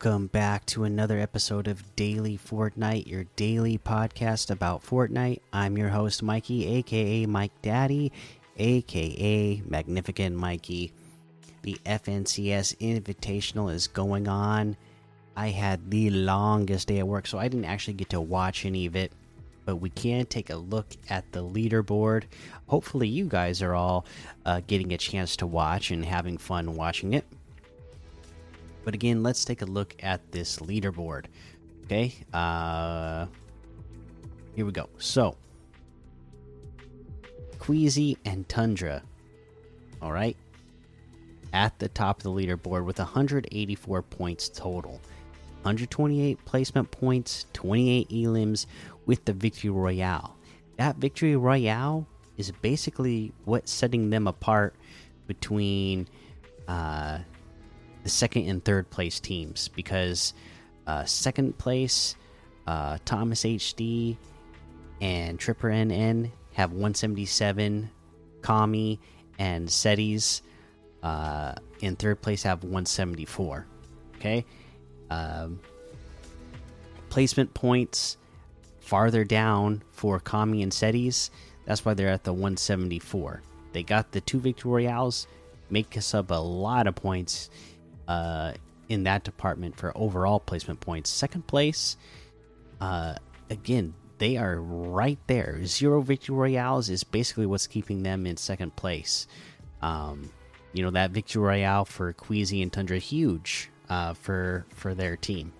Welcome back to another episode of Daily Fortnite, your daily podcast about Fortnite. I'm your host, Mikey, aka Mike Daddy, aka Magnificent Mikey. The FNCS Invitational is going on. I had the longest day at work, so I didn't actually get to watch any of it. But we can take a look at the leaderboard. Hopefully, you guys are all uh, getting a chance to watch and having fun watching it. But again, let's take a look at this leaderboard. Okay, uh, here we go. So, Queasy and Tundra, all right, at the top of the leaderboard with 184 points total, 128 placement points, 28 elims with the Victory Royale. That Victory Royale is basically what's setting them apart between. Uh, the second and third place teams because uh, second place uh, Thomas HD and Tripper NN have 177, Kami and Setis uh, in third place have 174. Okay, um, placement points farther down for Kami and Setis. That's why they're at the 174. They got the two victory royales, make us up a lot of points uh, in that department for overall placement points. Second place, uh, again, they are right there. Zero victory royales is basically what's keeping them in second place. Um, you know that victory royale for Queasy and Tundra huge uh, for for their team.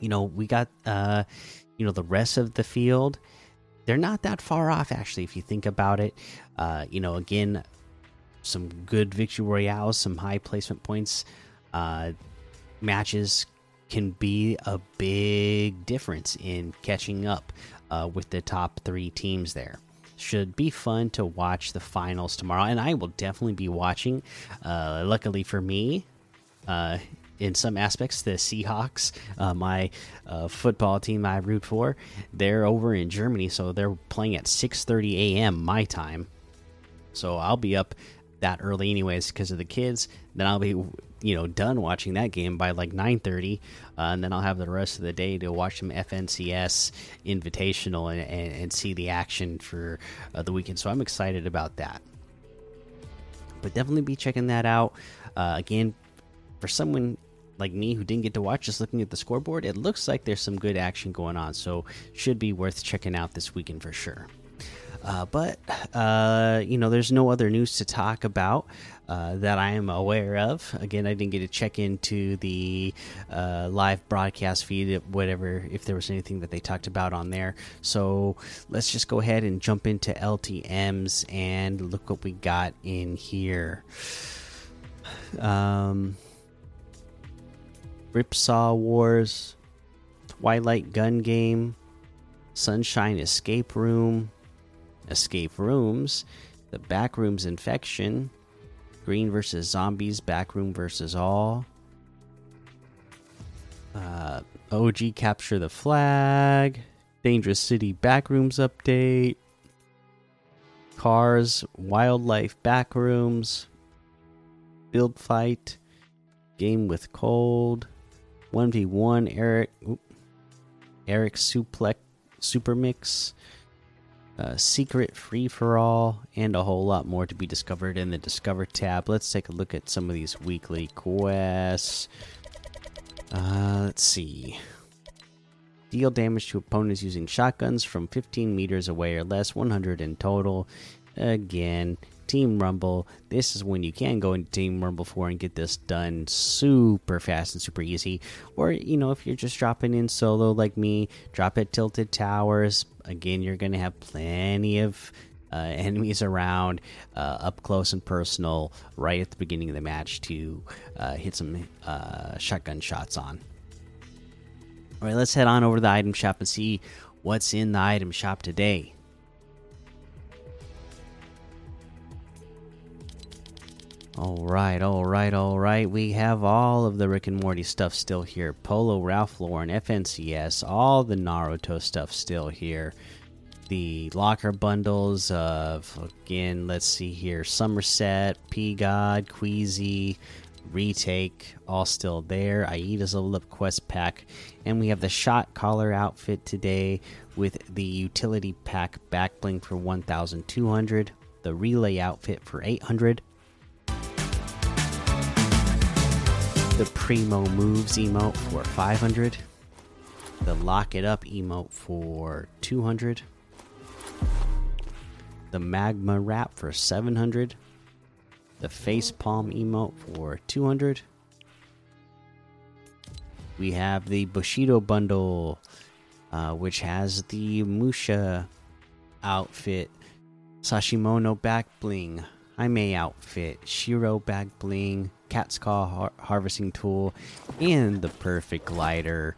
You know we got uh, you know the rest of the field. They're not that far off actually if you think about it. Uh, you know again some good victory royales, some high placement points uh, matches can be a big difference in catching up uh, with the top three teams there. Should be fun to watch the finals tomorrow, and I will definitely be watching. Uh, luckily for me, uh, in some aspects, the Seahawks, uh, my uh, football team I root for, they're over in Germany, so they're playing at 6:30 a.m. my time. So I'll be up that early anyways because of the kids then i'll be you know done watching that game by like 9.30 uh, and then i'll have the rest of the day to watch some fncs invitational and, and, and see the action for uh, the weekend. So i'm excited about that. But definitely be checking that out. Uh, again for someone like me who didn't get to watch just looking at the scoreboard it looks like there's some good action going on. So should be worth checking out this weekend for sure uh, but uh, you know, there's no other news to talk about uh, that I am aware of. Again, I didn't get to check into the uh, live broadcast feed, whatever, if there was anything that they talked about on there. So let's just go ahead and jump into LTM's and look what we got in here. Um, Ripsaw Wars, Twilight Gun Game, Sunshine Escape Room escape rooms, the backrooms infection, green versus zombies, backroom versus all. Uh, OG capture the flag, dangerous city backrooms update, cars, wildlife backrooms, build fight, game with cold, one v one Eric, Eric suplex super mix uh, secret free for all, and a whole lot more to be discovered in the Discover tab. Let's take a look at some of these weekly quests. Uh, let's see. Deal damage to opponents using shotguns from 15 meters away or less, 100 in total. Again, Team Rumble, this is when you can go into Team Rumble 4 and get this done super fast and super easy. Or, you know, if you're just dropping in solo like me, drop at Tilted Towers. Again, you're going to have plenty of uh, enemies around uh, up close and personal right at the beginning of the match to uh, hit some uh, shotgun shots on. All right, let's head on over to the item shop and see what's in the item shop today. All right, all right, all right. We have all of the Rick and Morty stuff still here. Polo, Ralph Lauren, FNCS, all the Naruto stuff still here. The locker bundles of again, let's see here: Somerset, P God, Queasy, retake, all still there. Aida's a lip quest pack, and we have the shot caller outfit today with the utility pack back bling for 1,200, the relay outfit for 800 the Primo Moves emote for 500, the Lock It Up emote for 200, the Magma Wrap for 700, the Face Palm emote for 200. We have the Bushido bundle, uh, which has the Musha outfit, Sashimono back bling, Hime outfit, Shiro back bling, Cat's Claw har harvesting tool, and the perfect glider,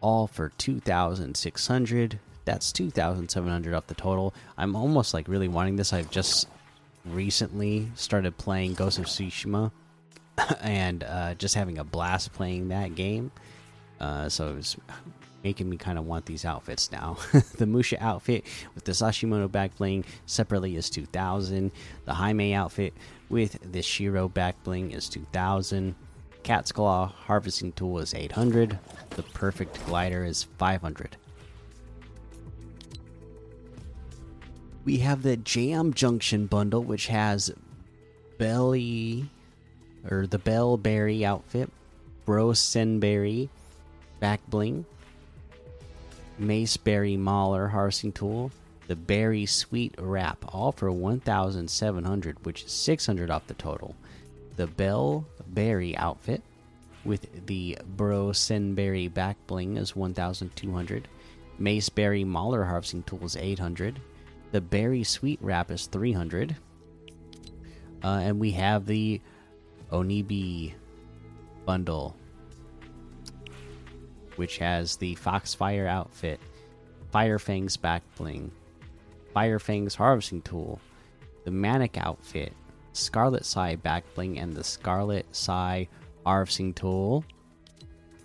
all for 2,600. That's 2,700 off the total. I'm almost like really wanting this. I've just recently started playing Ghost of Tsushima and uh, just having a blast playing that game. Uh, so it's making me kind of want these outfits now. the Musha outfit with the Sashimono back bling separately is 2000. The Hime outfit with the Shiro back bling is 2000. Cat's Claw harvesting tool is 800. The perfect glider is 500. We have the Jam Junction bundle, which has Belly or the Bellberry outfit, Bro Senberry back bling, Maceberry Mauler harvesting tool, the Berry Sweet Wrap, all for 1,700, which is 600 off the total. The Bell Berry outfit with the Bro Senberry back bling is 1,200. Maceberry Mauler harvesting tool is 800. The Berry Sweet Wrap is 300. Uh, and we have the Onibi bundle which has the Foxfire outfit, Firefang's back bling, Firefang's harvesting tool, the Manic outfit, Scarlet Sai back bling, and the Scarlet Sai harvesting tool,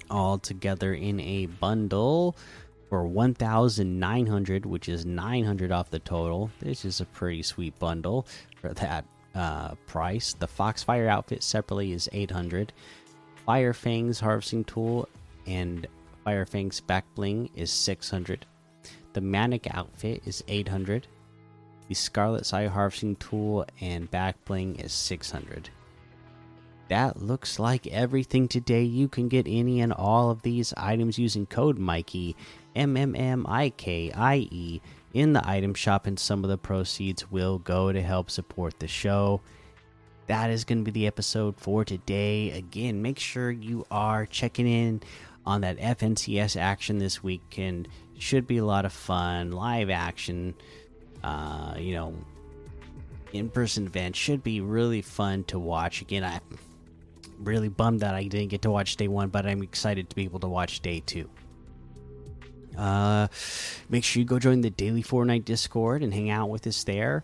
all together in a bundle for 1,900, which is 900 off the total. This is a pretty sweet bundle for that uh, price. The Foxfire outfit separately is 800. Firefang's harvesting tool and Firefang's back bling is 600. The Manic outfit is 800. The Scarlet Sai harvesting tool and back bling is 600. That looks like everything today. You can get any and all of these items using code Mikey, M M M I K I E, in the item shop, and some of the proceeds will go to help support the show. That is going to be the episode for today. Again, make sure you are checking in on that FNCS action this week and should be a lot of fun. Live action, uh, you know, in person event should be really fun to watch. Again, I'm really bummed that I didn't get to watch day one, but I'm excited to be able to watch day two. Uh, make sure you go join the daily Fortnite Discord and hang out with us there.